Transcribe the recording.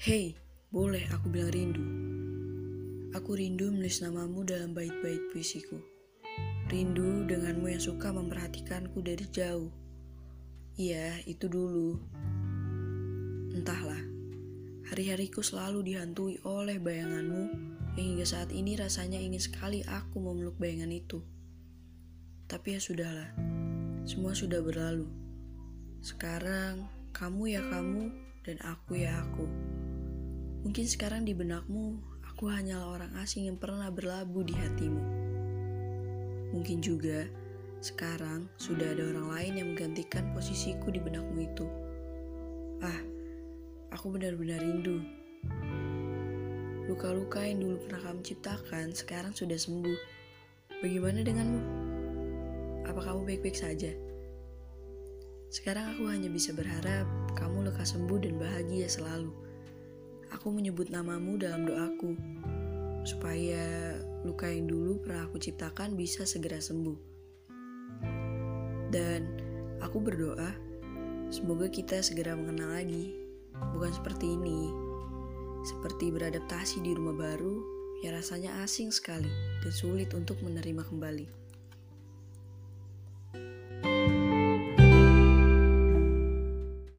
Hei, boleh aku bilang rindu. Aku rindu menulis namamu dalam bait-bait puisiku. Rindu denganmu yang suka memperhatikanku dari jauh. Iya, itu dulu. Entahlah, hari-hariku selalu dihantui oleh bayanganmu yang hingga saat ini rasanya ingin sekali aku memeluk bayangan itu. Tapi ya sudahlah, semua sudah berlalu. Sekarang, kamu ya kamu dan aku ya aku. Mungkin sekarang di benakmu, aku hanyalah orang asing yang pernah berlabuh di hatimu. Mungkin juga sekarang sudah ada orang lain yang menggantikan posisiku di benakmu itu. Ah, aku benar-benar rindu. Luka-luka yang dulu pernah kamu ciptakan sekarang sudah sembuh. Bagaimana denganmu? Apa kamu baik-baik saja? Sekarang aku hanya bisa berharap kamu lekas sembuh dan bahagia selalu. Aku menyebut namamu dalam doaku, supaya luka yang dulu pernah aku ciptakan bisa segera sembuh. Dan aku berdoa, semoga kita segera mengenal lagi, bukan seperti ini. Seperti beradaptasi di rumah baru, yang rasanya asing sekali dan sulit untuk menerima kembali.